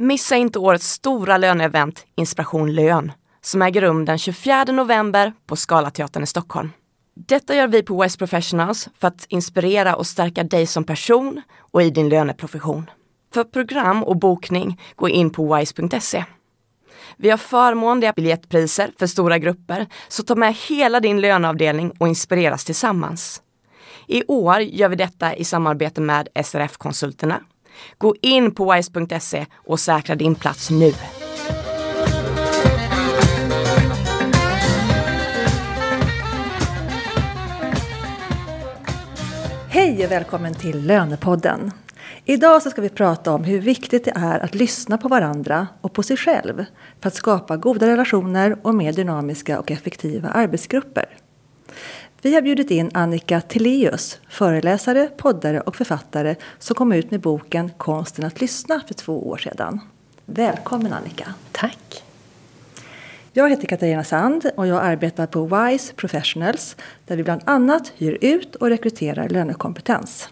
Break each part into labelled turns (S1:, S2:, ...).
S1: Missa inte årets stora löneevent Inspiration Lön som äger rum den 24 november på Scalateatern i Stockholm. Detta gör vi på Wise Professionals för att inspirera och stärka dig som person och i din löneprofession. För program och bokning, gå in på wise.se. Vi har förmånliga biljettpriser för stora grupper, så ta med hela din löneavdelning och inspireras tillsammans. I år gör vi detta i samarbete med SRF-konsulterna. Gå in på wise.se och säkra din plats nu.
S2: Hej och välkommen till Lönepodden. Idag så ska vi prata om hur viktigt det är att lyssna på varandra och på sig själv för att skapa goda relationer och mer dynamiska och effektiva arbetsgrupper. Vi har bjudit in Annika Tilléus, föreläsare, poddare och författare som kom ut med boken Konsten att lyssna för två år sedan. Välkommen Annika!
S3: Tack!
S2: Jag heter Katarina Sand och jag arbetar på WISE Professionals där vi bland annat hyr ut och rekryterar lönekompetens.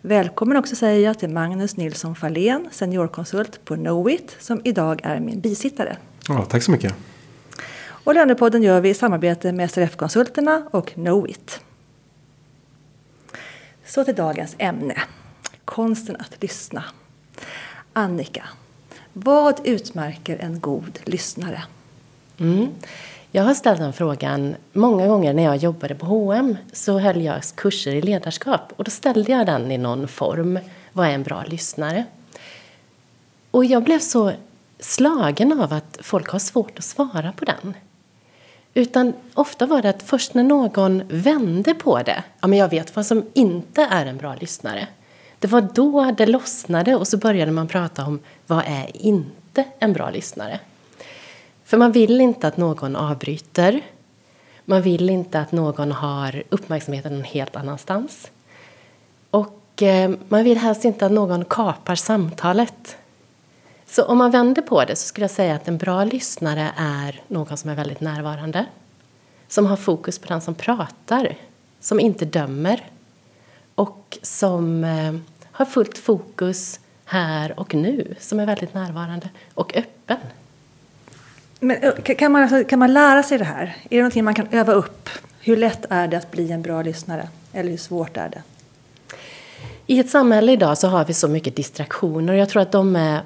S2: Välkommen också säger jag till Magnus Nilsson Fahlén, seniorkonsult på Knowit som idag är min bisittare.
S4: Ja, tack så mycket.
S2: Och Lönepodden gör vi i samarbete med SRF-konsulterna och Knowit. Så till dagens ämne. Konsten att lyssna. Annika, vad utmärker en god lyssnare?
S3: Mm. Jag har ställt den frågan många gånger när jag jobbade på H&M så höll jag kurser i ledarskap och då ställde jag den i någon form. Vad är en bra lyssnare? Och jag blev så slagen av att folk har svårt att svara på den. Utan ofta var det att först när någon vände på det, ja men jag vet vad som inte är en bra lyssnare. Det var då det lossnade och så började man prata om vad är inte en bra lyssnare. För man vill inte att någon avbryter. Man vill inte att någon har uppmärksamheten någon helt annanstans. Och eh, man vill helst inte att någon kapar samtalet. Så om man vänder på det så skulle jag säga att en bra lyssnare är någon som är väldigt närvarande. Som har fokus på den som pratar. Som inte dömer. Och som eh, har fullt fokus här och nu. Som är väldigt närvarande och öppen.
S2: Men, kan, man, alltså, kan man lära sig det här? Är det någonting man kan öva upp? Hur lätt är det att bli en bra lyssnare? Eller hur svårt är det?
S3: I ett samhälle idag så har vi så mycket distraktioner och jag tror att de är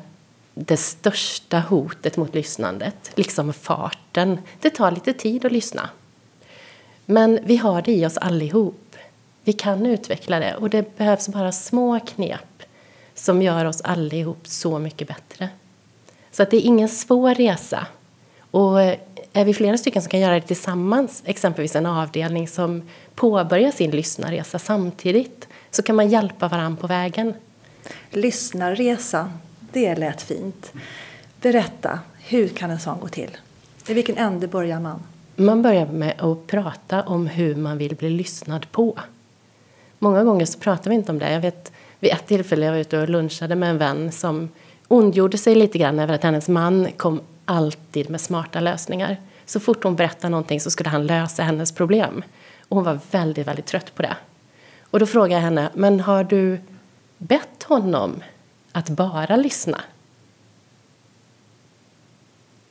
S3: det största hotet mot lyssnandet, liksom farten. Det tar lite tid att lyssna. Men vi har det i oss allihop. Vi kan utveckla det och det behövs bara små knep som gör oss allihop så mycket bättre. Så att det är ingen svår resa. Och eh, är vi flera stycken som kan göra det tillsammans, exempelvis en avdelning som påbörjar sin lyssnarresa samtidigt, så kan man hjälpa varandra på vägen.
S2: Lyssnarresa, det lät fint. Berätta, hur kan en sån gå till? I vilken ände börjar man?
S3: Man börjar med att prata om hur man vill bli lyssnad på. Många gånger så pratar vi inte om det. Jag vet vid ett tillfälle jag var ute och lunchade med en vän som ondgjorde sig lite grann över att hennes man kom alltid med smarta lösningar. Så fort hon berättade någonting så skulle han lösa hennes problem. Och hon var väldigt, väldigt trött på det. Och då frågade jag henne, men har du bett honom att bara lyssna?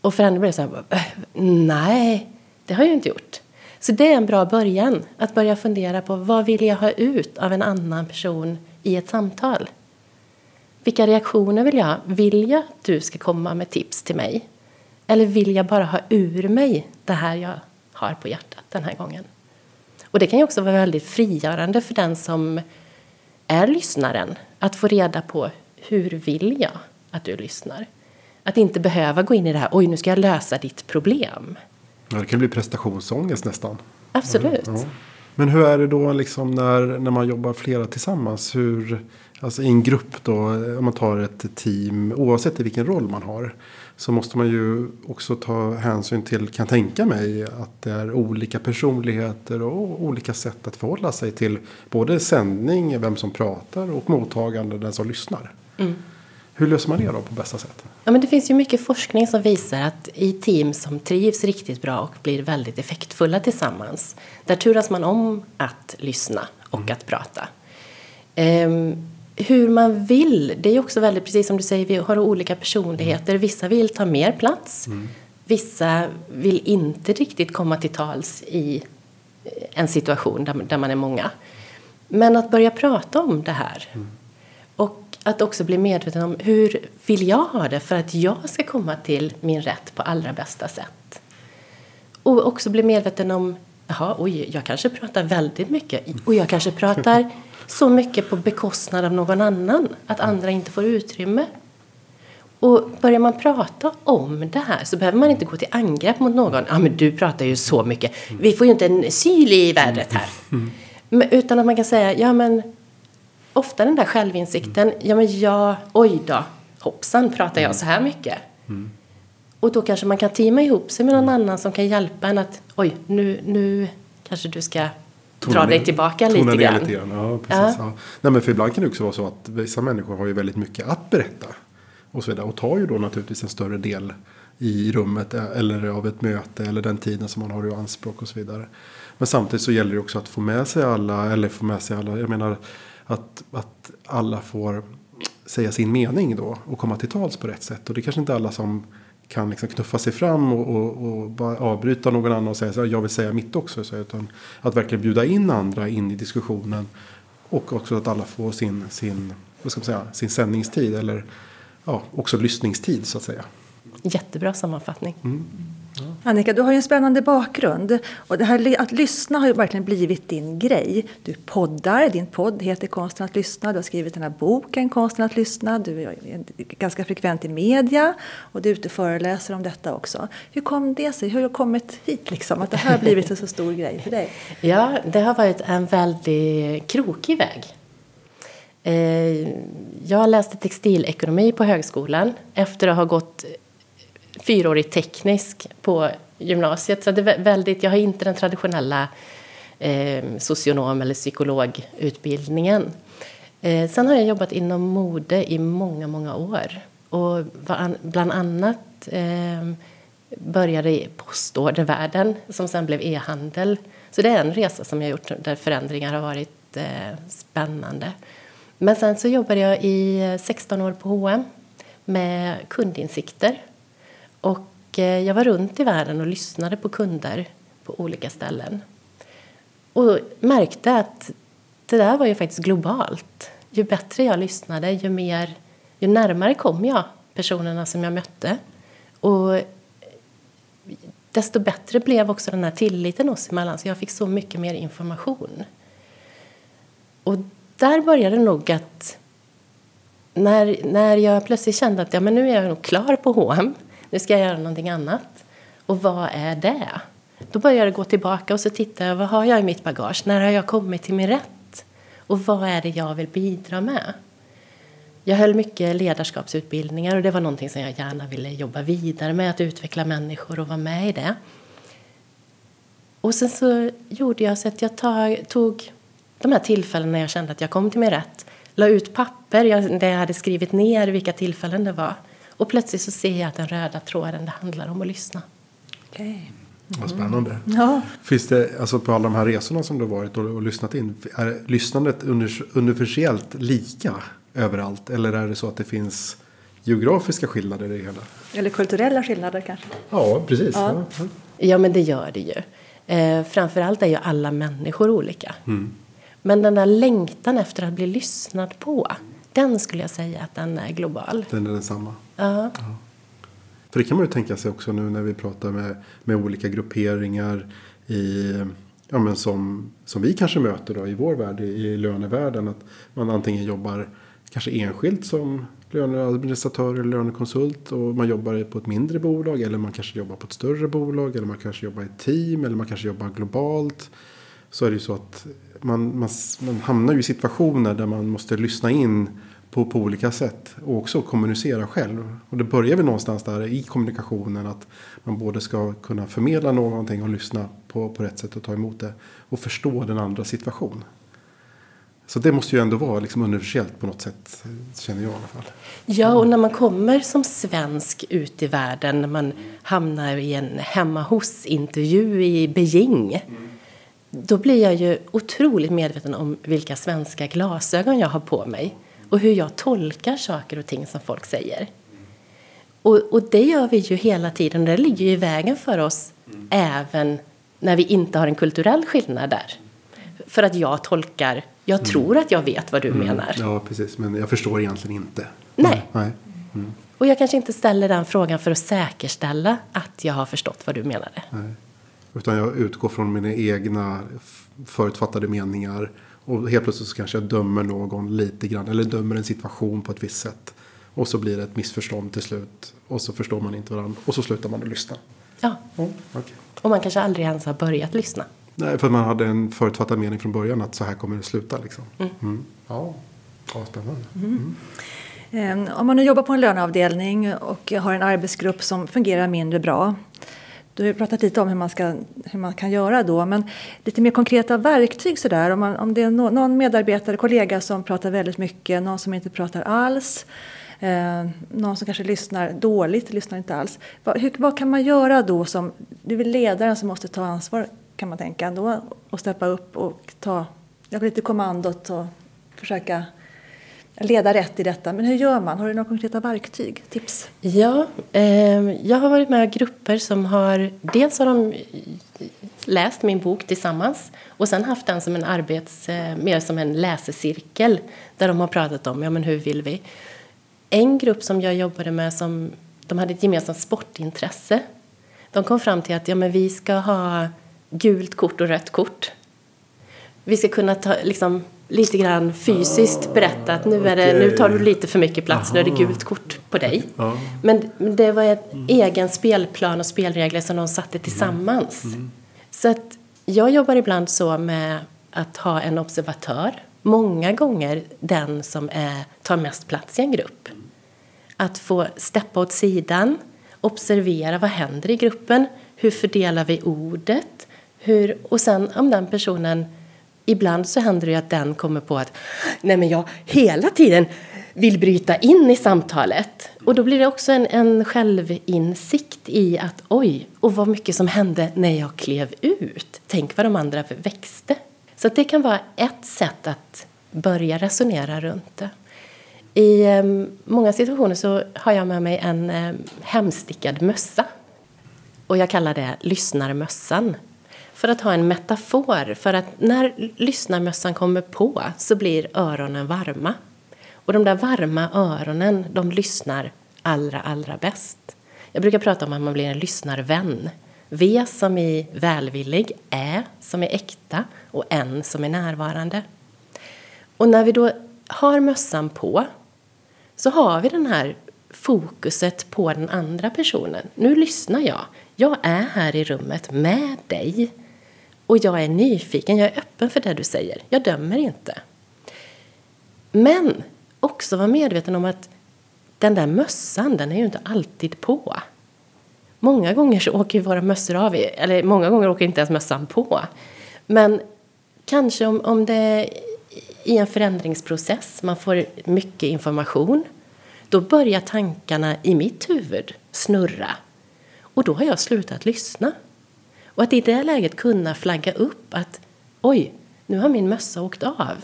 S3: Och för henne blev det så här, äh, nej, det har jag inte gjort. Så det är en bra början, att börja fundera på vad vill jag ha ut av en annan person i ett samtal? Vilka reaktioner vill jag ha? Vill jag att du ska komma med tips till mig? Eller vill jag bara ha ur mig det här jag har på hjärtat den här gången? Och det kan ju också vara väldigt frigörande för den som är lyssnaren att få reda på hur vill jag att du lyssnar? Att inte behöva gå in i det här, oj nu ska jag lösa ditt problem.
S4: Ja, det kan bli prestationsångest nästan.
S3: Absolut.
S4: Ja. Men hur är det då liksom när, när man jobbar flera tillsammans? Hur, alltså i en grupp då, om man tar ett team, oavsett i vilken roll man har. Så måste man ju också ta hänsyn till, kan tänka mig, att det är olika personligheter och olika sätt att förhålla sig till både sändning, vem som pratar och mottagande, den som lyssnar. Mm. Hur löser man det då på bästa sätt?
S3: Ja, men det finns ju mycket forskning som visar att i team som trivs riktigt bra och blir väldigt effektfulla tillsammans, där turas man om att lyssna och mm. att prata. Ehm, hur man vill. Det är också väldigt, precis som du säger, vi har olika personligheter. Vissa vill ta mer plats. Mm. Vissa vill inte riktigt komma till tals i en situation där, där man är många. Men att börja prata om det här. Mm. Att också bli medveten om hur vill jag ha det för att jag ska komma till min rätt på allra bästa sätt. Och också bli medveten om, jaha, oj, jag kanske pratar väldigt mycket och jag kanske pratar så mycket på bekostnad av någon annan att andra inte får utrymme. Och börjar man prata om det här så behöver man inte gå till angrepp mot någon. Ja, ah, men du pratar ju så mycket. Vi får ju inte en syl i vädret här. Men, utan att man kan säga, ja men ofta den där självinsikten, ja men jag, oj då, hoppsan pratar jag så här mycket. Mm. Och då kanske man kan teama ihop sig med någon annan som kan hjälpa en att, oj, nu, nu kanske du ska dra dig tillbaka lite grann. Lite grann.
S4: Ja, precis, ja. Ja. Nej, men för ibland kan det också vara så att vissa människor har ju väldigt mycket att berätta. Och, så vidare, och tar ju då naturligtvis en större del i rummet eller av ett möte eller den tiden som man har i anspråk och så vidare. Men samtidigt så gäller det också att få med sig alla, eller få med sig alla, jag menar att, att alla får säga sin mening då och komma till tals på rätt sätt. Och det är kanske inte alla som kan liksom knuffa sig fram och, och, och bara avbryta någon annan och säga så jag vill säga mitt också. Så, utan att verkligen bjuda in andra in i diskussionen. Och också att alla får sin, sin, vad ska man säga, sin sändningstid eller ja, också lyssningstid så att säga.
S3: Jättebra sammanfattning. Mm.
S2: Annika, du har ju en spännande bakgrund. Och det här att lyssna har ju verkligen blivit din grej. Du poddar, din podd heter Konsten att lyssna. Du har skrivit den här boken Konsten att lyssna. Du är ganska frekvent i media och du är ute och föreläser om detta också. Hur kom det sig? Hur har du kommit hit liksom? Att det här har blivit en så stor grej för dig?
S3: Ja, det har varit en väldigt krokig väg. Eh, jag läste textilekonomi på högskolan efter att ha gått fyraårig teknisk på gymnasiet. Så det är väldigt, jag har inte den traditionella eh, socionom eller psykologutbildningen. Eh, sen har jag jobbat inom mode i många, många år. Och bland annat eh, började i postordervärlden som sen blev e-handel. Så det är en resa som jag gjort där förändringar har varit eh, spännande. Men sen så jobbade jag i eh, 16 år på H&M med kundinsikter och eh, jag var runt i världen och lyssnade på kunder på olika ställen. Och märkte att det där var ju faktiskt globalt. Ju bättre jag lyssnade, ju, mer, ju närmare kom jag personerna som jag mötte. Och desto bättre blev också den här tilliten oss emellan, så jag fick så mycket mer information. Och där började nog att när, när jag plötsligt kände att ja, men nu är jag nog klar på H&M nu ska jag göra någonting annat. Och vad är det? Då börjar jag gå tillbaka och så tittar jag, vad har jag i mitt bagage? När har jag kommit till min rätt? Och vad är det jag vill bidra med? Jag höll mycket ledarskapsutbildningar och det var någonting som jag gärna ville jobba vidare med, att utveckla människor och vara med i det. Och sen så gjorde jag så att jag tog de här tillfällena när jag kände att jag kom till min rätt, la ut papper där jag hade skrivit ner vilka tillfällen det var och plötsligt så ser jag att den röda tråden det handlar om att lyssna.
S2: Okay. Mm.
S4: Vad spännande. Ja. Finns det, alltså på alla de här resorna som du har varit och, och lyssnat in, är lyssnandet universellt lika överallt? Eller är det så att det finns geografiska skillnader i det hela?
S2: Eller kulturella skillnader kanske?
S4: Ja, precis. Ja,
S3: ja. ja men det gör det ju. Eh, framförallt är ju alla människor olika. Mm. Men den där längtan efter att bli lyssnad på, den skulle jag säga att den är global.
S4: Den är densamma.
S3: Ja.
S4: För det kan man ju tänka sig också nu när vi pratar med, med olika grupperingar i, ja, men som, som vi kanske möter då i vår värld, i, i lönevärlden. Att man antingen jobbar kanske enskilt som löneadministratör eller lönekonsult och man jobbar på ett mindre bolag eller man kanske jobbar på ett större bolag eller man kanske jobbar i team eller man kanske jobbar globalt. Så är det ju så att man, man, man hamnar ju i situationer där man måste lyssna in på, på olika sätt. Och också kommunicera själv. Och det börjar väl någonstans där i kommunikationen. Att man både ska kunna förmedla någonting och lyssna på, på rätt sätt och ta emot det. Och förstå den andra situation. Så det måste ju ändå vara liksom universellt på något sätt, känner jag i alla fall.
S3: Ja, och när man kommer som svensk ut i världen, när man hamnar i en hemma hos-intervju i Beijing. Mm. Då blir jag ju otroligt medveten om vilka svenska glasögon jag har på mig och hur jag tolkar saker och ting som folk säger. Och, och det gör vi ju hela tiden. Det ligger ju i vägen för oss även när vi inte har en kulturell skillnad där. För att jag tolkar, jag tror att jag vet vad du menar.
S4: Ja, precis. Men jag förstår egentligen inte.
S3: Nej.
S4: Nej.
S3: Och jag kanske inte ställer den frågan för att säkerställa att jag har förstått vad du menade.
S4: Nej. Utan jag utgår från mina egna förutfattade meningar. Och helt plötsligt så kanske jag dömer någon lite grann. Eller dömer en situation på ett visst sätt. Och så blir det ett missförstånd till slut. Och så förstår man inte varandra. Och så slutar man att lyssna.
S3: Ja.
S4: Okej.
S3: Och man kanske aldrig ens har börjat lyssna.
S4: Nej, för man hade en förutfattad mening från början att så här kommer det sluta. Liksom. Mm. Ja. ja, spännande.
S2: Eh, Om man nu jobbar på en löneavdelning och har en arbetsgrupp som fungerar mindre bra. Du har pratat lite om hur man, ska, hur man kan göra då, men lite mer konkreta verktyg sådär. Om, man, om det är no, någon medarbetare, kollega som pratar väldigt mycket, någon som inte pratar alls. Eh, någon som kanske lyssnar dåligt, lyssnar inte alls. Vad, hur, vad kan man göra då som, det är väl ledaren som måste ta ansvar kan man tänka ändå och steppa upp och ta lite kommandot och försöka leda rätt i detta. Men hur gör man? Har du några konkreta verktyg? Tips?
S3: Ja, eh, jag har varit med i grupper som har... Dels har de läst min bok tillsammans och sen haft den som en arbets... Eh, mer som en läsecirkel där de har pratat om ja, men hur vill vi. En grupp som jag jobbade med som de hade ett gemensamt sportintresse. De kom fram till att ja, men vi ska ha gult kort och rött kort. Vi ska kunna ta, liksom, lite grann fysiskt berätta att nu, är det, nu tar du lite för mycket plats, nu är det gult kort på dig. Men men det var en egen spelplan och spelregler som de satte tillsammans. Så att jag jobbar ibland så med att ha en observatör. Många gånger den som är, tar mest plats i en grupp. Att få steppa åt sidan, observera vad händer i gruppen, hur fördelar vi ordet, hur, och sen om den personen Ibland så händer det ju att den kommer på att nej men jag hela tiden vill bryta in i samtalet. Och då blir det också en, en självinsikt i att oj, och vad mycket som hände när jag klev ut. Tänk vad de andra växte. Så att det kan vara ett sätt att börja resonera runt det. I eh, många situationer så har jag med mig en eh, hemstickad mössa. Och jag kallar det lyssnarmössan. För att ha en metafor. För att när lyssnarmössan kommer på så blir öronen varma. Och de där varma öronen, de lyssnar allra, allra bäst. Jag brukar prata om att man blir en lyssnarvän. V som är välvillig, Ä som är äkta och N som är närvarande. Och när vi då har mössan på så har vi den här fokuset på den andra personen. Nu lyssnar jag. Jag är här i rummet med dig. Och jag är nyfiken, jag är öppen för det du säger. Jag dömer inte. Men också vara medveten om att den där mössan, den är ju inte alltid på. Många gånger så åker ju våra mössor av, eller många gånger åker inte ens mössan på. Men kanske om, om det är i en förändringsprocess, man får mycket information, då börjar tankarna i mitt huvud snurra. Och då har jag slutat lyssna. Och att i det läget kunna flagga upp att oj, nu har min mössa åkt av.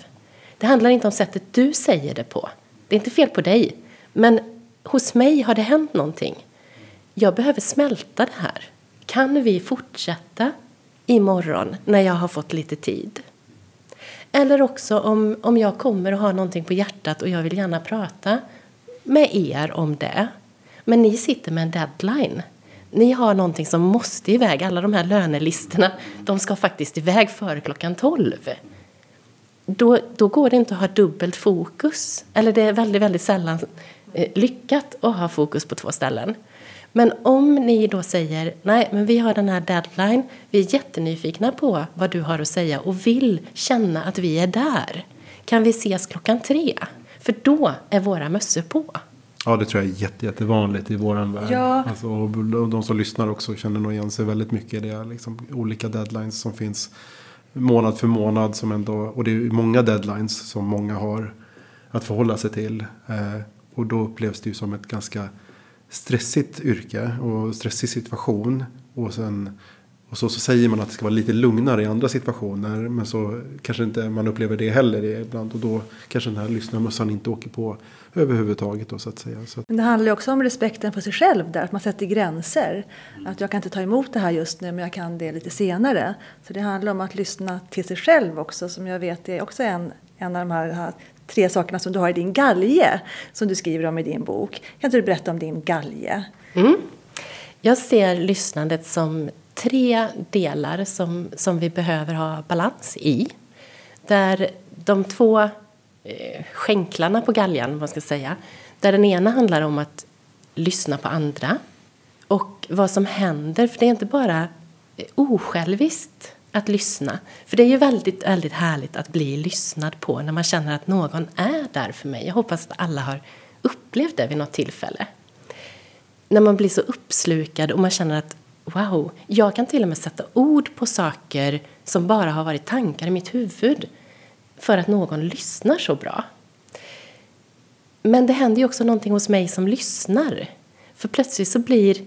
S3: Det handlar inte om sättet du säger det på. Det är inte fel på dig. Men hos mig har det hänt någonting. Jag behöver smälta det här. Kan vi fortsätta imorgon när jag har fått lite tid? Eller också om, om jag kommer och har någonting på hjärtat och jag vill gärna prata med er om det. Men ni sitter med en deadline. Ni har någonting som måste iväg. Alla de här lönelistorna, de ska faktiskt iväg före klockan 12. Då, då går det inte att ha dubbelt fokus. Eller det är väldigt, väldigt sällan eh, lyckat att ha fokus på två ställen. Men om ni då säger nej, men vi har den här deadline, vi är jättenyfikna på vad du har att säga och vill känna att vi är där. Kan vi ses klockan tre? För då är våra mössor på.
S4: Ja, det tror jag är jätte, jättevanligt i våran värld.
S2: Ja.
S4: Alltså, och de som lyssnar också känner nog igen sig väldigt mycket i det. Liksom, olika deadlines som finns månad för månad. Som ändå, och det är många deadlines som många har att förhålla sig till. Eh, och då upplevs det ju som ett ganska stressigt yrke och stressig situation. Och sen Och så, så säger man att det ska vara lite lugnare i andra situationer. Men så kanske inte man upplever det heller ibland. Och då kanske den här lyssnarmössan inte åker på överhuvudtaget. Då, så att säga. Så.
S2: Men det handlar ju också om respekten för sig själv där. Att man sätter gränser. Att jag kan inte ta emot det här just nu men jag kan det lite senare. Så det handlar om att lyssna till sig själv också. Som jag vet är också en, en av de här, här tre sakerna som du har i din galge. Som du skriver om i din bok. Kan inte du berätta om din galge?
S3: Mm. Jag ser lyssnandet som tre delar som, som vi behöver ha balans i. Där de två eh, skänklarna på galjan, man ska säga. Där den ena handlar om att lyssna på andra och vad som händer. För det är inte bara eh, osjälviskt att lyssna. För det är ju väldigt, väldigt härligt att bli lyssnad på när man känner att någon är där för mig. Jag hoppas att alla har upplevt det vid något tillfälle. När man blir så uppslukad och man känner att wow, jag kan till och med sätta ord på saker som bara har varit tankar i mitt huvud för att någon lyssnar så bra. Men det händer ju också någonting hos mig som lyssnar. För plötsligt så blir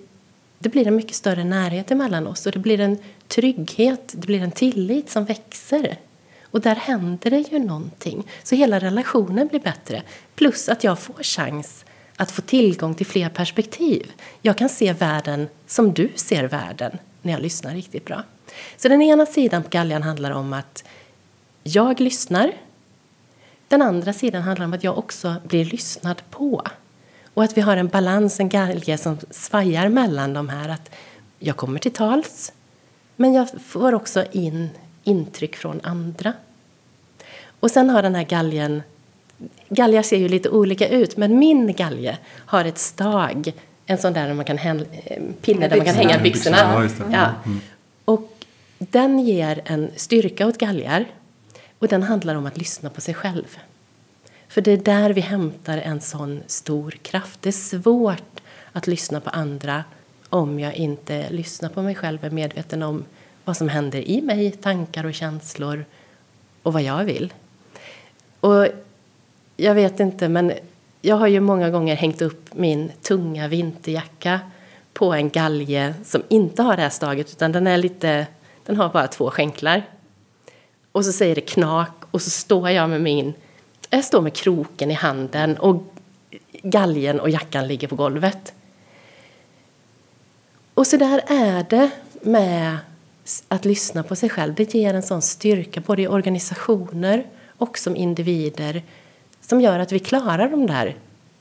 S3: det blir en mycket större närhet emellan oss och det blir en trygghet, det blir en tillit som växer. Och där händer det ju någonting. Så hela relationen blir bättre. Plus att jag får chans att få tillgång till fler perspektiv. Jag kan se världen som du ser världen när jag lyssnar riktigt bra. Så den ena sidan på galjan handlar om att jag lyssnar. Den andra sidan handlar om att jag också blir lyssnad på. Och att vi har en balans, en galge som svajar mellan de här. Att jag kommer till tals, men jag får också in intryck från andra. Och sen har den här galgen Galgar ser ju lite olika ut, men min galge har ett stag. En sån där man kan eh, pinne där man kan hänga byxorna.
S4: Ja,
S3: ja. Mm. Och den ger en styrka åt galgar. Och den handlar om att lyssna på sig själv. För det är där vi hämtar en sån stor kraft. Det är svårt att lyssna på andra om jag inte lyssnar på mig själv, är medveten om vad som händer i mig, tankar och känslor och vad jag vill. Och jag vet inte, men jag har ju många gånger hängt upp min tunga vinterjacka på en galge som inte har det här staget utan den är lite, den har bara två skänklar. Och så säger det knak och så står jag med min, jag står med kroken i handen och galgen och jackan ligger på golvet. Och så där är det med att lyssna på sig själv. Det ger en sån styrka både i organisationer och som individer som gör att vi klarar de där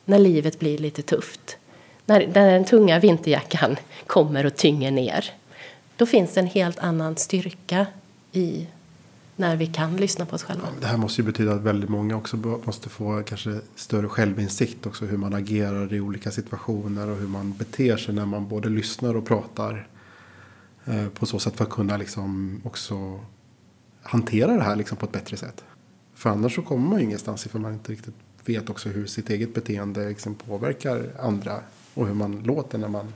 S3: när livet blir lite tufft. När, när den tunga vinterjackan kommer och tynger ner. Då finns det en helt annan styrka i när vi kan lyssna på oss själva.
S4: det här måste ju betyda att väldigt många också måste få kanske större självinsikt också. Hur man agerar i olika situationer och hur man beter sig när man både lyssnar och pratar. Eh, på så sätt för att kunna liksom också hantera det här liksom på ett bättre sätt. För annars så kommer man ju ingenstans ifall man inte riktigt vet också hur sitt eget beteende liksom påverkar andra. Och hur man låter när man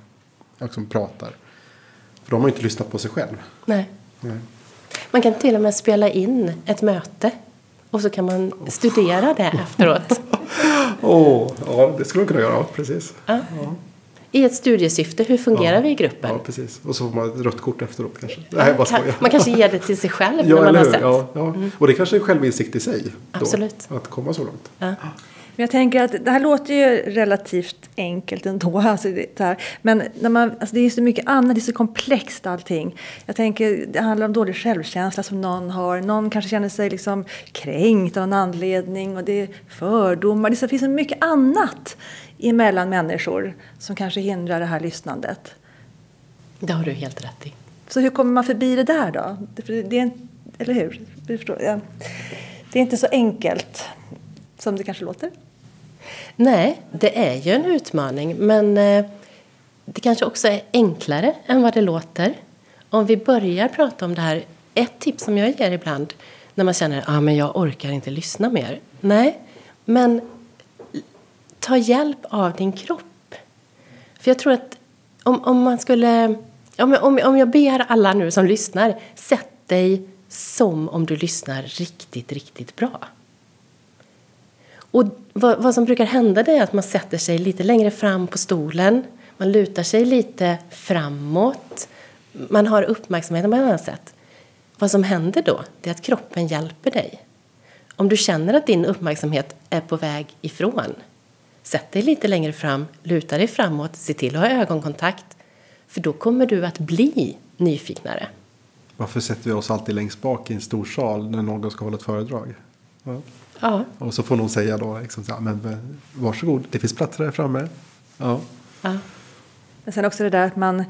S4: liksom pratar. För då har man ju inte lyssnat på sig själv.
S3: Nej. Nej. Man kan till och med spela in ett möte. Och så kan man studera det efteråt.
S4: oh, ja, det skulle man kunna göra. Precis. Ja. Ja
S3: i ett studiesyfte. Hur fungerar ja, vi i gruppen?
S4: Ja, precis. Och så får man ett rött kort efteråt kanske. Nej, bara
S3: kan, man kanske ger det till sig själv
S4: ja,
S3: när man
S4: har
S3: sett.
S4: Ja, ja. Mm. Och det kanske är självinsikt i sig.
S3: Absolut.
S4: Då, att komma så långt. Ja.
S2: Men jag tänker att det här låter ju relativt enkelt ändå. Alltså det här. Men när man, alltså det är så mycket annat, det är så komplext allting. Jag tänker, det handlar om dålig självkänsla som någon har. Någon kanske känner sig liksom kränkt av någon anledning. Och det är fördomar. Det finns så mycket annat emellan människor som kanske hindrar det här lyssnandet.
S3: Det har du helt rätt i.
S2: Så hur kommer man förbi det där då? Det är, eller hur? Det är inte så enkelt som det kanske låter.
S3: Nej, det är ju en utmaning men eh, det kanske också är enklare än vad det låter. Om vi börjar prata om det här, ett tips som jag ger ibland när man känner att ah, jag orkar inte lyssna mer. Nej, men ta hjälp av din kropp. För jag tror att om, om man skulle... Om, om, om jag ber alla nu som lyssnar, sätt dig som om du lyssnar riktigt, riktigt bra. Och vad, vad, som brukar hända är att man sätter sig lite längre fram på stolen. Man lutar sig lite framåt. man har uppmärksamheten på ett annat sätt. Vad som händer då, det är att kroppen hjälper dig. Om du känner att din uppmärksamhet är på väg ifrån, sätt dig lite längre fram, luta dig framåt, se till att ha ögonkontakt. För då kommer du att bli nyfiknare.
S4: Varför sätter vi oss alltid längst bak i en stor sal när någon ska hålla ett föredrag? Ja.
S3: Ja,
S4: Och så får någon säga då, liksom, så, men varsågod, det finns platser där framme. Ja.
S3: ja.
S2: Men sen också det där att man,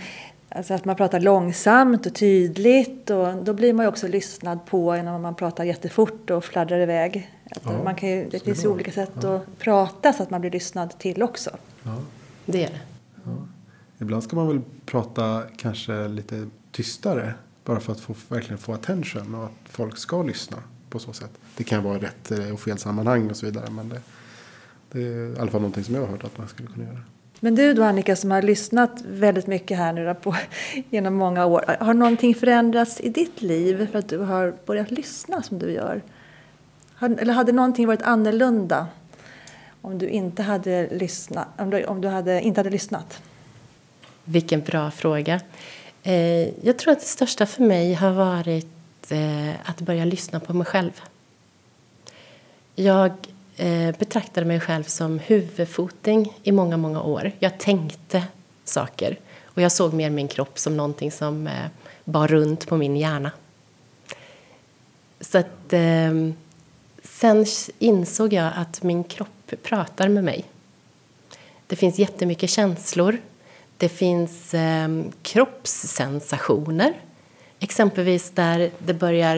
S2: alltså att man pratar långsamt och tydligt. Och då blir man ju också lyssnad på än om man pratar jättefort och fladdrar iväg. Att
S4: Ja,
S2: man kan ju, det finns ju olika sätt att prata så att man blir lyssnad till också.
S3: det är det.
S4: Ibland ska man väl prata kanske lite tystare. Bara för att få, verkligen få attention och att folk ska lyssna på så sätt. Det kan vara rätt eh, och fel sammanhang och så vidare. Men det, det är i alla fall någonting som jag har hört att man skulle kunna göra.
S2: Men du då Annika som har lyssnat väldigt mycket här nu på, genom många år. Har någonting förändrats i ditt liv för att du har börjat lyssna som du gör? Eller hade någonting varit annorlunda om du inte hade lyssnat? Om du, om du hade, inte hade lyssnat?
S3: Vilken bra fråga. Eh, jag tror att det största för mig har varit eh, att börja lyssna på mig själv. Jag eh, betraktade mig själv som huvudfoting i många, många år. Jag tänkte saker och jag såg mer min kropp som någonting som eh, bar runt på min hjärna. Så att eh, sen insåg jag att min kropp pratar med mig. Det finns jättemycket känslor. Det finns eh, kroppssensationer. Exempelvis där det börjar...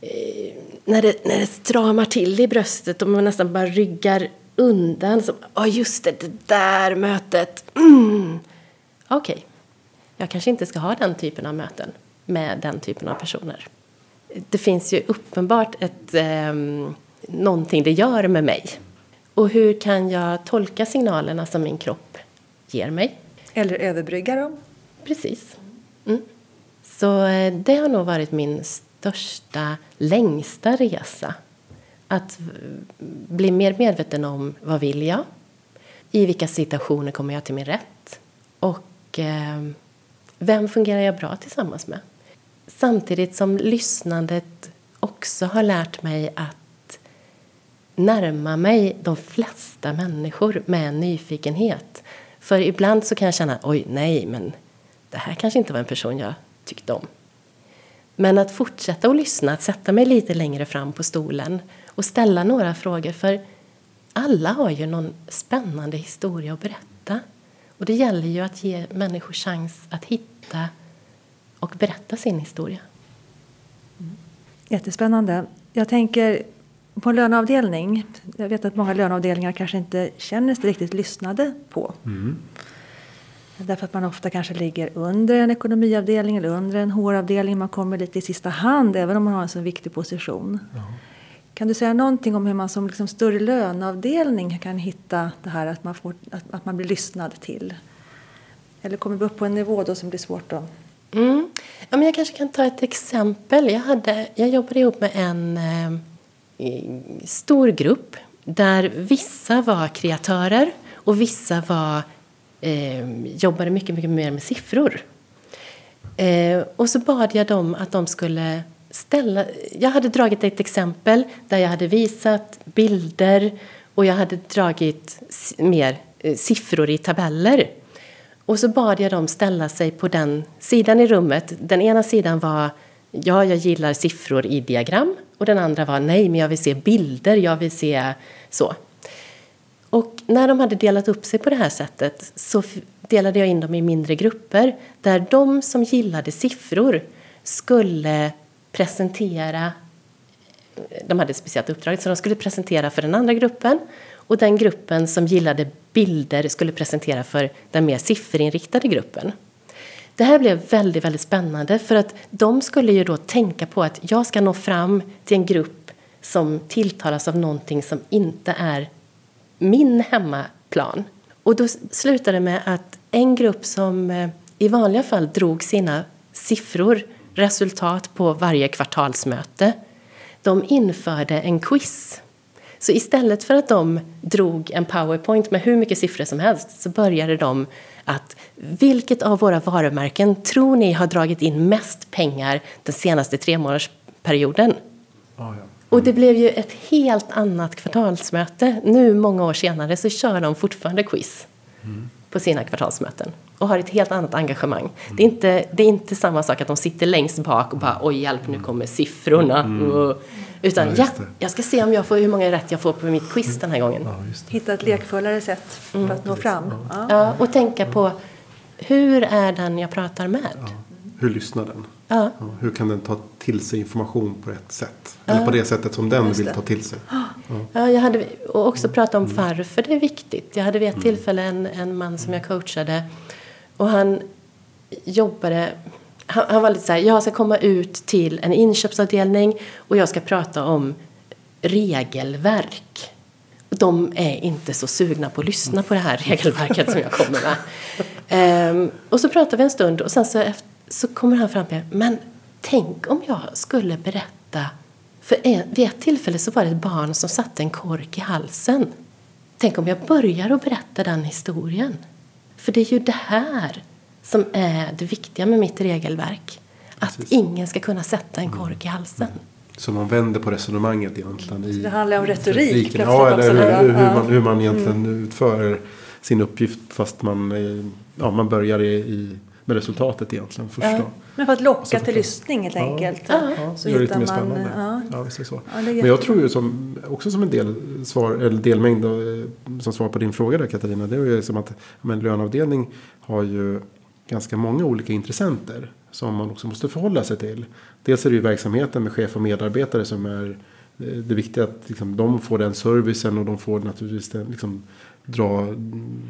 S3: Eh, när, det, när det stramar till i bröstet och man nästan bara ryggar undan. Ja, oh, just det, det där mötet. Mm. Okej, jag kanske inte ska ha den typen av möten med den typen av personer. Det finns ju uppenbart ett, eh, någonting det gör med mig. Och hur kan jag tolka signalerna som min kropp ger mig?
S2: Eller överbrygga dem?
S3: Precis. Mm. Så eh, det har nog varit min största, längsta resa. Att bli mer medveten om vad vill jag? I vilka situationer kommer jag till min rätt? Och eh, vem fungerar jag bra tillsammans med? Samtidigt som lyssnandet också har lärt mig att närma mig de flesta människor med nyfikenhet. För ibland så kan jag känna, oj nej, men det här kanske inte var en person jag tyckte om. Men att fortsätta att lyssna, att sätta mig lite längre fram på stolen och ställa några frågor. För alla har ju någon spännande historia att berätta. Och det gäller ju att ge människor chans att hitta och berätta sin historia.
S2: Jättespännande. Jag tänker på en löneavdelning. Jag vet att många löneavdelningar kanske inte känner sig riktigt lyssnade på. Därför att man ofta kanske ligger under en ekonomiavdelning eller under en HR-avdelning. Man kommer lite i sista hand även om man har en så viktig position. Kan du säga någonting om hur man som liksom större löneavdelning kan hitta det här att man, får, att, att man blir lyssnad till? Eller kommer vi upp på en nivå då som blir svårt att
S3: Mm. Ja, men jag kanske kan ta ett exempel. Jag, hade, jag jobbade ihop med en eh, stor grupp där vissa var kreatörer och vissa var, eh, jobbade mycket, mycket mer med siffror. Eh, och så bad jag dem att de skulle ställa... Jag hade dragit ett exempel där jag hade visat bilder och jag hade dragit mer eh, siffror i tabeller. Och så bad jag dem ställa sig på den sidan i rummet. Den ena sidan var ja, jag gillar siffror i diagram. Och den andra var nej, men jag vill se bilder, jag vill se så. Och när de hade delat upp sig på det här sättet så delade jag in dem i mindre grupper där de som gillade siffror skulle presentera de hade ett speciellt uppdrag, så de skulle presentera för den andra gruppen och den gruppen som gillade bilder skulle presentera för den mer sifferinriktade gruppen. Det här blev väldigt, väldigt spännande för att de skulle ju då tänka på att jag ska nå fram till en grupp som tilltalas av någonting som inte är min hemmaplan. Och då slutade det med att en grupp som eh, i vanliga fall drog sina siffror, resultat på varje kvartalsmöte, de införde en quiz så istället för att de drog en powerpoint med hur mycket siffror som helst så började de att vilket av våra varumärken tror ni har dragit in mest pengar den senaste tre månadersperioden?
S4: Ah, ja.
S3: Och det blev ju ett helt annat kvartalsmöte. Nu många år senare så kör de fortfarande quiz på sina kvartalsmöten och har ett helt annat engagemang. Det, är inte, det är inte samma sak att de sitter längst bak och bara oj hjälp nu kommer siffrorna. Och, utan
S4: Ja,
S3: ja, jag ska se om jag får hur många rätt jag får på mitt quiz den här gången.
S4: Ja.
S2: Hitta ett lekfullare sätt för att nå fram. Ja.
S3: Ja, och tänka på hur är den jag pratar med?
S4: Hur lyssnar den?
S3: Ja.
S4: Ja, hur kan den ta till sig information på rätt sätt? Eller på det sättet som den vill ta till sig.
S3: Ja, jag hade och också prata om varför det är viktigt. Jag hade vid ett tillfälle en, en man som jag coachade och han jobbade han, han var lite så här, jag ska komma ut till en inköpsavdelning och jag ska prata om regelverk. Och de är inte så sugna på att lyssna på det här regelverket som jag kommer med. Ehm, och så pratar vi en stund och sen så, efter, så kommer han fram till men tänk om jag skulle berätta för en, vid ett tillfälle så var det ett barn som satte en kork i halsen. Tänk om jag börjar att berätta den historien. För det är ju det här som är det viktiga med mitt regelverk. Att ingen ska kunna sätta en kork i halsen.
S4: Så man vänder på resonemanget egentligen. I,
S2: Det handlar om retorik
S4: Ja, eller hur, hur.
S2: Mm.
S4: man, hur man egentligen utför sin uppgift fast man, eh, ja, man börjar i, i, med resultatet egentligen först.
S3: Ja.
S4: Då.
S2: Men för att locka
S4: Så
S2: till
S4: förstår-
S2: lyssning helt
S4: Ja.
S2: enkelt.
S4: Ja,
S2: Så
S4: gör
S2: man...
S4: spännande.
S2: Ja.
S4: Ja, visst så.
S2: Ja,
S4: Men jag tror ju som, också som en del svar, eller delmängd eh, som svar på din fråga där Katarina. Det är ju som att ja, men löneavdelning har ju ganska många olika intressenter. Som man också måste förhålla sig till. Dels är det ju verksamheten med chef och medarbetare som är eh, det viktiga. Att liksom, de får den servicen och de får naturligtvis den, liksom, dra mm,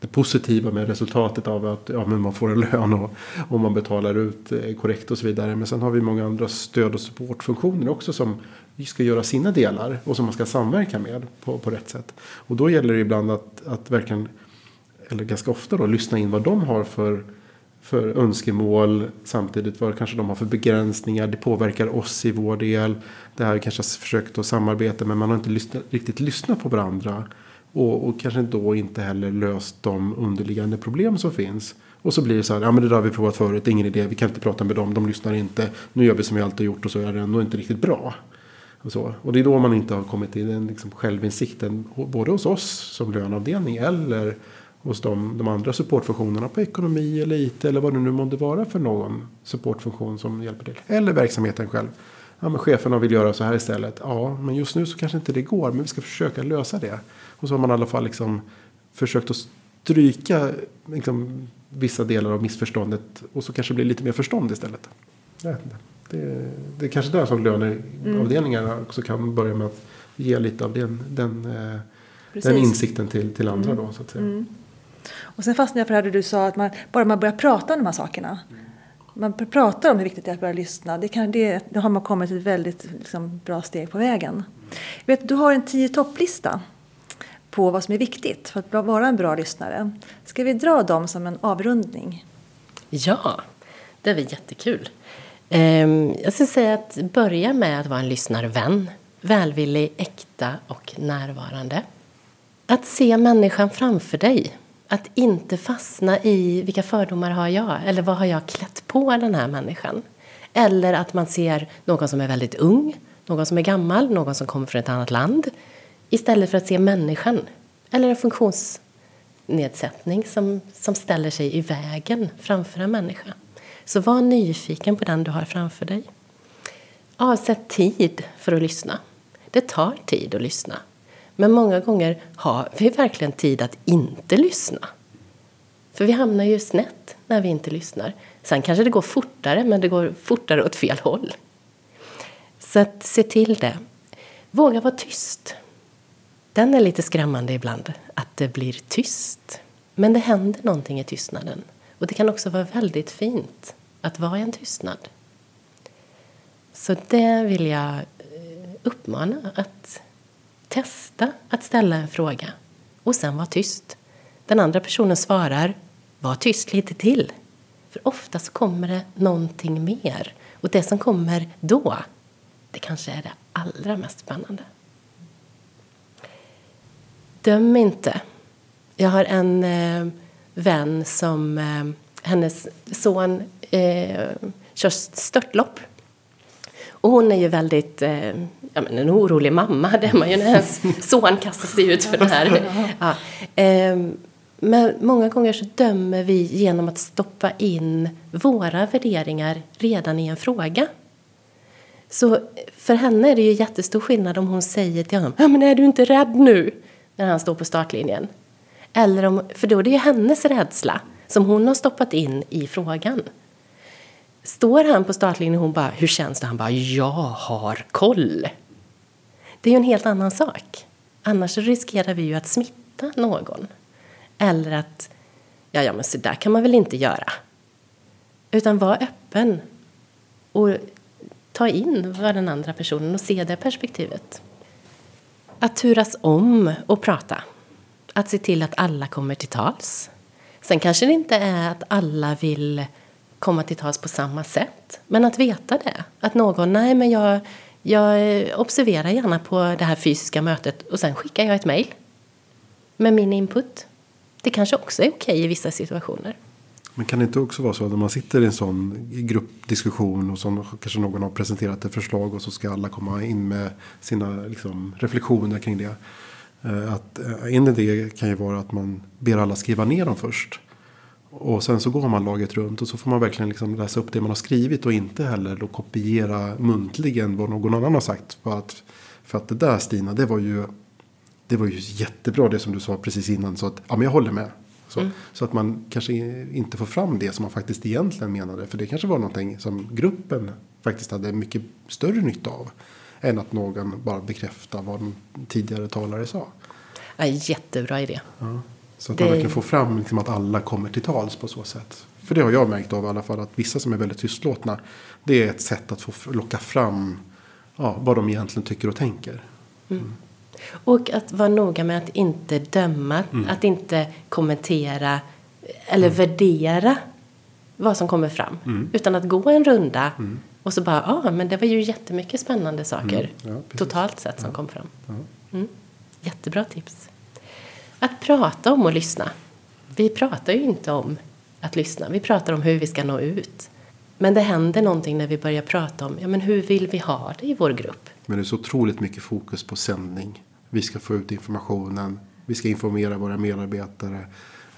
S4: det positiva med resultatet av att ja, men man får en lön och, och man betalar ut eh, korrekt och så vidare. Men sen har vi många andra stöd och supportfunktioner också som ska göra sina delar och som man ska samverka med på, på rätt sätt. Och då gäller det ibland att, att verkligen, eller ganska ofta då, lyssna in vad de har för, för önskemål. Samtidigt vad kanske de har för begränsningar. Det påverkar oss i vår del. Det här kanske har försökt att samarbeta men man har inte lyssnat, riktigt lyssnat på varandra. Och, och kanske då inte heller löst de underliggande problem som finns. Och så blir det så här, ja men det där har vi provat förut, det är ingen idé, vi kan inte prata med dem, de lyssnar inte. Nu gör vi som vi alltid gjort och så är det ändå inte riktigt bra. Och, så. och det är då man inte har kommit till den liksom självinsikten, både hos oss som löneavdelning eller hos de, de andra supportfunktionerna på ekonomi eller IT eller vad det nu måste vara för någon supportfunktion som hjälper till. Eller verksamheten själv. Ja, men cheferna vill göra så här istället. Ja, men just nu så kanske inte det går, men vi ska försöka lösa det. Och så har man i alla fall liksom försökt att stryka liksom, vissa delar av missförståndet och så kanske det blir lite mer förstånd istället. Inte. Det, det är kanske där som löneavdelningarna också kan börja med att ge lite av den, den, eh, den insikten till, till andra då så att säga.
S2: Och sen fastnade jag för det här du sa att man, bara man börjar prata om de här sakerna. Man pr- pratar om hur viktigt det är att börja lyssna. Det, kan, det, det har man kommit ett väldigt liksom, bra steg på vägen. Vet, du har en tio topplista på vad som är viktigt för att vara en bra lyssnare. Ska vi dra dem som en avrundning?
S3: Ja, det är väl jättekul. Ehm, jag skulle säga att börja med att vara en lyssnarvän. Välvillig, äkta och närvarande. Att se människan framför dig. Att inte fastna i vilka fördomar har jag eller vad har jag klätt på den här människan. Eller att man ser någon som är väldigt ung, någon som är gammal, någon som kommer från ett annat land. Istället för att se människan. Eller en funktionsnedsättning som, som ställer sig i vägen framför en människa. Så var nyfiken på den du har framför dig. Avsätt tid för att lyssna. Det tar tid att lyssna. Men många gånger har vi verkligen tid att inte lyssna. För vi hamnar ju snett när vi inte lyssnar. Sen kanske det går fortare, men det går fortare åt fel håll. Så att se till det. Våga vara tyst. Den är lite skrämmande ibland, att det blir tyst. Men det händer någonting i tystnaden. Och det kan också vara väldigt fint att vara i en tystnad. Så det vill jag eh, uppmana att testa att ställa en fråga och sen vara tyst. Den andra personen svarar, var tyst lite till. För ofta så kommer det någonting mer. Och det som kommer då, det kanske är det allra mest spännande döm inte. Jag har en eh, vän som, eh, hennes son eh, kör störtlopp. Och hon är ju väldigt, eh, ja men en orolig mamma, det är man ju när ens son kastar sig ut för det här. Ja. Eh, men många gånger så dömer vi genom att stoppa in våra värderingar redan i en fråga. Så för henne är det ju jättestor skillnad om hon säger till honom ja, men är du inte rädd nu? När han står på startlinjen. Eller om, för då är det ju hennes rädsla som hon har stoppat in i frågan. Står han på startlinjen och hon bara hur känns det? Han bara jag har koll. Det är ju en helt annan sak. Annars riskerar vi ju att smitta någon. Eller att ja, ja men så där kan man väl inte göra. Utan var öppen och ta in vad den andra personen och se det perspektivet. Att turas om och prata. Att se till att alla kommer till tals. Sen kanske det inte är att alla vill komma till tals på samma sätt. Men att veta det. Att någon, nej men jag, jag observerar gärna på det här fysiska mötet och sen skickar jag ett mejl. Med min input. Det kanske också är okej i vissa situationer.
S4: Men kan det inte också vara så att när man sitter i en sån gruppdiskussion och så kanske någon har presenterat ett förslag och så ska alla komma in med sina liksom, reflektioner kring det. Eh, att eh, en idé kan ju vara att man ber alla skriva ner dem först. Och sen så går man laget runt och så får man verkligen liksom läsa upp det man har skrivit och inte heller då kopiera muntligen vad någon annan har sagt. För att, för att det där Stina, det var ju det var ju jättebra det som du sa precis innan. Så att ja, men jag håller med. Så, mm. så att man kanske inte får fram det som man faktiskt egentligen menade. För det kanske var någonting som gruppen faktiskt hade mycket större nytta av. Än att någon bara bekräftar vad en tidigare talare sa.
S3: Ja, jättebra idé.
S4: Ja, så att det... man verkligen får fram liksom att alla kommer till tals på så sätt. För det har jag märkt av i alla fall. Att vissa som är väldigt tystlåtna. Det är ett sätt att få locka fram ja, vad de egentligen tycker och tänker. Mm.
S3: Och att vara noga med att inte döma, mm. att inte kommentera eller mm. värdera vad som kommer fram. Mm. Utan att gå en runda mm. och så bara, ja ah, men det var ju jättemycket spännande saker mm. ja, totalt sett som ja. kom fram. Ja. Mm. Jättebra tips. Att prata om och lyssna. Vi pratar ju inte om att lyssna, vi pratar om hur vi ska nå ut. Men det händer någonting när vi börjar prata om ja, men hur vill vi ha det i vår grupp.
S4: Men det är så otroligt mycket fokus på sändning. Vi ska få ut informationen. Vi ska informera våra medarbetare.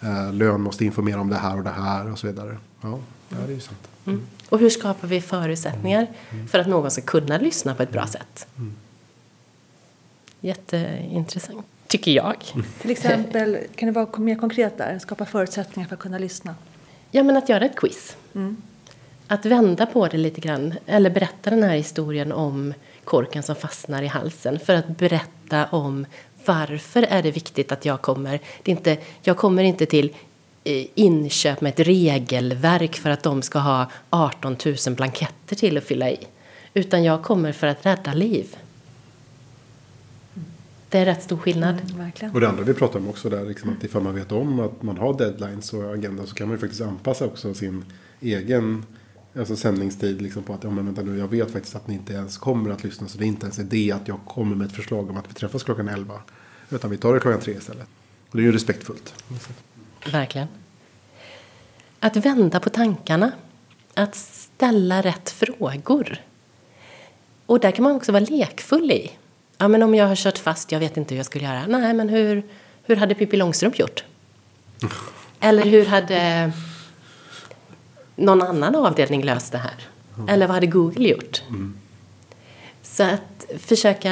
S4: Eh, lön måste informera om det här och det här och så vidare. Ja, det är ju sant.
S3: Mm. Och hur skapar vi förutsättningar mm. för att någon ska kunna lyssna på ett bra sätt? Mm. Jätteintressant, tycker jag.
S2: Till exempel, kan det vara mer konkret där? Skapa förutsättningar för att kunna lyssna?
S3: Ja, men att göra ett quiz. Mm. Att vända på det lite grann, eller berätta den här historien om korken som fastnar i halsen för att berätta om varför är det viktigt att jag kommer. Det är inte, jag kommer inte till eh, inköp med ett regelverk för att de ska ha 18 000 blanketter till att fylla i. Utan jag kommer för att rädda liv. Det är rätt stor skillnad.
S2: Mm,
S4: och det andra vi pratar om också där, liksom att ifall man vet om att man har deadlines och agenda så kan man ju faktiskt anpassa också sin egen alltså sändningstid liksom på att ja, men vänta nu, jag vet faktiskt att ni inte ens kommer att lyssna. Så det är inte ens idé att jag kommer med ett förslag om att vi träffas klockan 11. Utan vi tar det klockan 3 istället. Och det är ju respektfullt.
S3: Verkligen. Att vända på tankarna. Att ställa rätt frågor. Och där kan man också vara lekfull i. Ja, men om jag har kört fast, jag vet inte hur jag skulle göra. Nej, men hur, hur hade Pippi Långstrump gjort? Eller hur hade någon annan avdelning löst det här? Mm. Eller vad hade Google gjort? Mm. Så att försöka,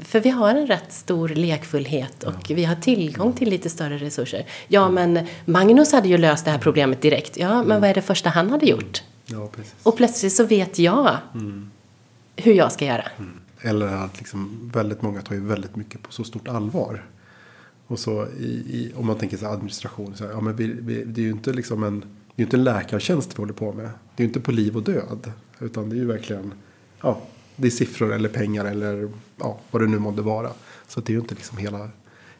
S3: för vi har en rätt stor lekfullhet och ja. vi har tillgång till lite större resurser. Ja, men Magnus hade ju löst det här problemet direkt. Ja, men mm. vad är det första han hade gjort?
S4: Ja,
S3: och plötsligt så vet jag mm. hur jag ska göra. Mm.
S4: Eller att liksom väldigt många tar ju väldigt mycket på så stort allvar. Och så i, i om man tänker sig administration, så här, ja, men vi, vi, det är ju inte liksom en det är ju inte en läkartjänst vi håller på med. Det är ju inte på liv och död. Utan det är ju verkligen, ja, det är siffror eller pengar eller ja, vad det nu måste vara. Så det är ju inte liksom hela,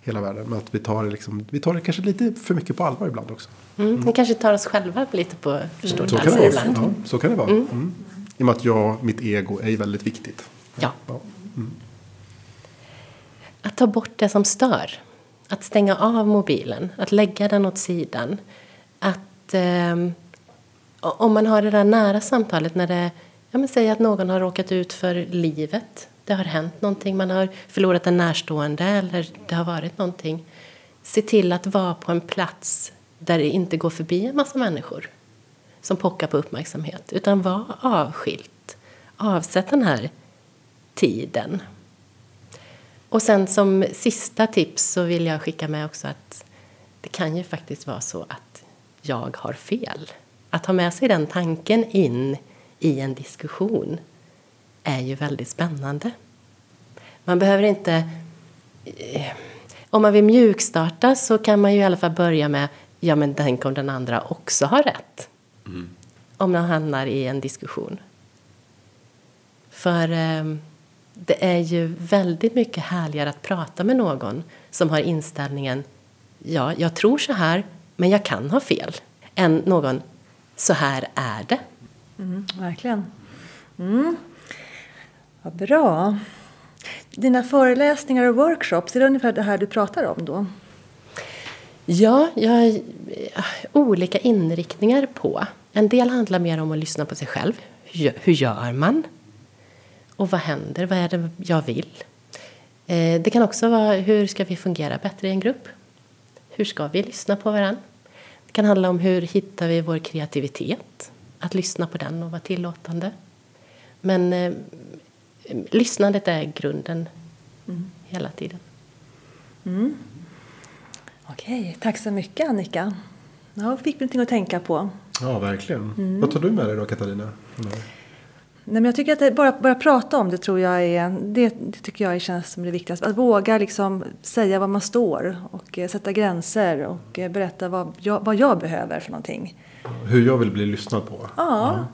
S4: hela världen. Men att vi tar, det liksom, vi tar det kanske lite för mycket på allvar ibland också.
S3: Mm. Mm. Vi kanske tar oss själva lite på för stort
S4: så allvar ibland. Ja, så kan det vara. Mm. Mm. I och med att jag, mitt ego är väldigt viktigt.
S3: Ja. ja. Mm. Att ta bort det som stör. Att stänga av mobilen, att lägga den åt sidan. Att eh, om man har det där nära samtalet när det, ja men säg att någon har råkat ut för livet. Det har hänt någonting, man har förlorat en närstående eller det har varit någonting. Se till att vara på en plats där det inte går förbi en massa människor som pockar på uppmärksamhet. Utan var avskilt. Avsätt den här tiden. Och sen som sista tips så vill jag skicka med också att det kan ju faktiskt vara så att jag har fel. Att ha med sig den tanken in i en diskussion är ju väldigt spännande. Man behöver inte... Eh, om man vill mjukstarta så kan man ju i alla fall börja med ja men tänk om den andra också har rätt. Mm. Om man hamnar i en diskussion. För eh, det är ju väldigt mycket härligare att prata med någon som har inställningen ja, jag tror så här, men jag kan ha fel. Än någon, så här är det.
S2: Mm, verkligen. Mm. Vad bra. Dina föreläsningar och workshops, är det ungefär det här du pratar om då?
S3: Ja, jag har eh, olika inriktningar på. En del handlar mer om att lyssna på sig själv. Hur gör man? Och vad händer? Vad är det jag vill? Eh, det kan också vara hur ska vi fungera bättre i en grupp? Hur ska vi lyssna på varandra? Det kan handla om hur hittar vi vår kreativitet? Att lyssna på den och vara tillåtande. Men eh, lyssnandet är grunden mm. hela tiden.
S2: Mm. Okej, tack så mycket Annika. Ja, fick vi någonting att tänka på.
S4: Ja, verkligen. Mm. Vad tar du med dig då Katarina?
S2: Nej, men jag tycker att det, bara, bara prata om det tror jag är, det, det, tycker jag känns som det viktigaste. Att våga liksom säga var man står och eh, sätta gränser och eh, berätta vad jag, vad jag behöver för någonting.
S4: Hur jag vill bli lyssnad på.
S2: Ja, ja.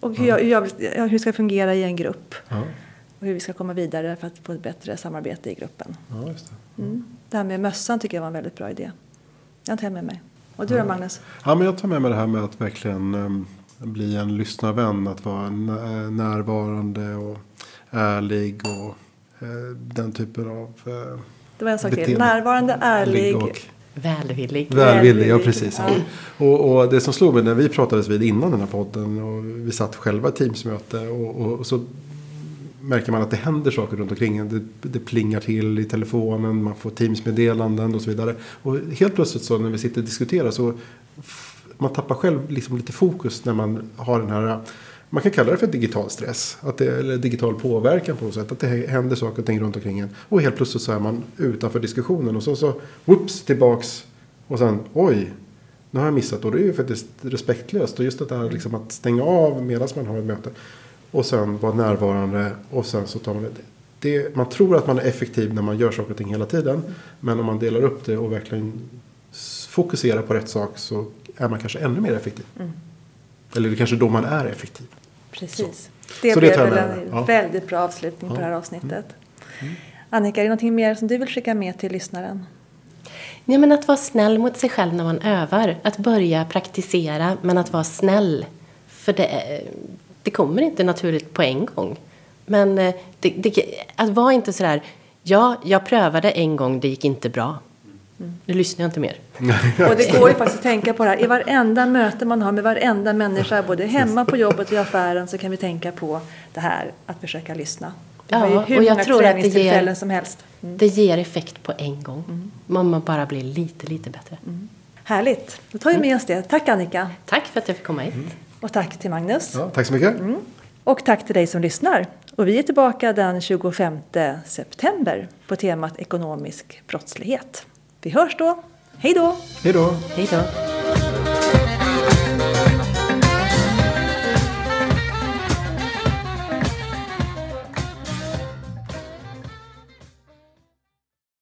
S2: och hur, jag, hur, jag, hur det ska fungera i en grupp. Ja. Och hur vi ska komma vidare för att få ett bättre samarbete i gruppen.
S4: Ja, just det. Mm.
S2: det här med mössan tycker jag var en väldigt bra idé. Jag tar med mig. Och du då Magnus?
S4: Ja, men jag tar med mig det här med att verkligen um, bli en lyssnarvän. Att vara närvarande och ärlig och uh, den typen av uh,
S2: Det var en sak till. Närvarande, ärlig. Och,
S3: Välvillig.
S4: Välvillig, ja precis. Ja. Och, och, det som slog mig när vi pratades vid innan den här podden och vi satt själva i Teamsmöte och, och, och så märker man att det händer saker runt omkring det, det plingar till i telefonen, man får Teams-meddelanden och så vidare. Och helt plötsligt så när vi sitter och diskuterar så man tappar själv liksom lite fokus när man har den här man kan kalla det för digital stress. Att det, eller digital påverkan på något sätt. Att det händer saker och ting runt omkring en. Och helt plötsligt så är man utanför diskussionen. Och så, så whoops, tillbaks. Och sen oj, nu har jag missat. Och det är ju faktiskt respektlöst. Och just det här liksom att stänga av medan man har ett möte. Och sen vara närvarande och sen så tar man det. det. Man tror att man är effektiv när man gör saker och ting hela tiden. Men om man delar upp det och verkligen fokuserar på rätt sak så är man kanske ännu mer effektiv. Mm. Eller det är kanske då man är effektiv.
S2: Precis. Så. Det så blev det väl en ja. väldigt bra avslutning ja. på det här avsnittet. Mm. Mm. Annika, är det någonting mer som du vill skicka med till lyssnaren?
S3: Nej, men att vara snäll mot sig själv när man övar. Att börja praktisera, men att vara snäll. För det, det kommer inte naturligt på en gång. Men eh, det, det, att vara inte sådär, ja, jag prövade en gång, det gick inte bra. Mm. Nu lyssnar jag inte mer.
S2: och det går ju faktiskt att tänka på det här. I varenda möte man har med varenda människa, både hemma, på jobbet och i affären, så kan vi tänka på det här att försöka lyssna.
S3: Det ja, och jag tror att det ger, som helst. Mm. det ger effekt på en gång. Mm. Man bara blir lite, lite bättre. Mm.
S2: Härligt. Då tar vi med oss det. Tack Annika.
S3: Tack för att jag fick komma hit.
S2: Mm. Och tack till Magnus.
S4: Ja, tack så mycket. Mm.
S2: Och tack till dig som lyssnar. Och vi är tillbaka den 25 september på temat ekonomisk brottslighet. Vi hörs då. Hej då!
S4: Hej då!
S3: Hej då!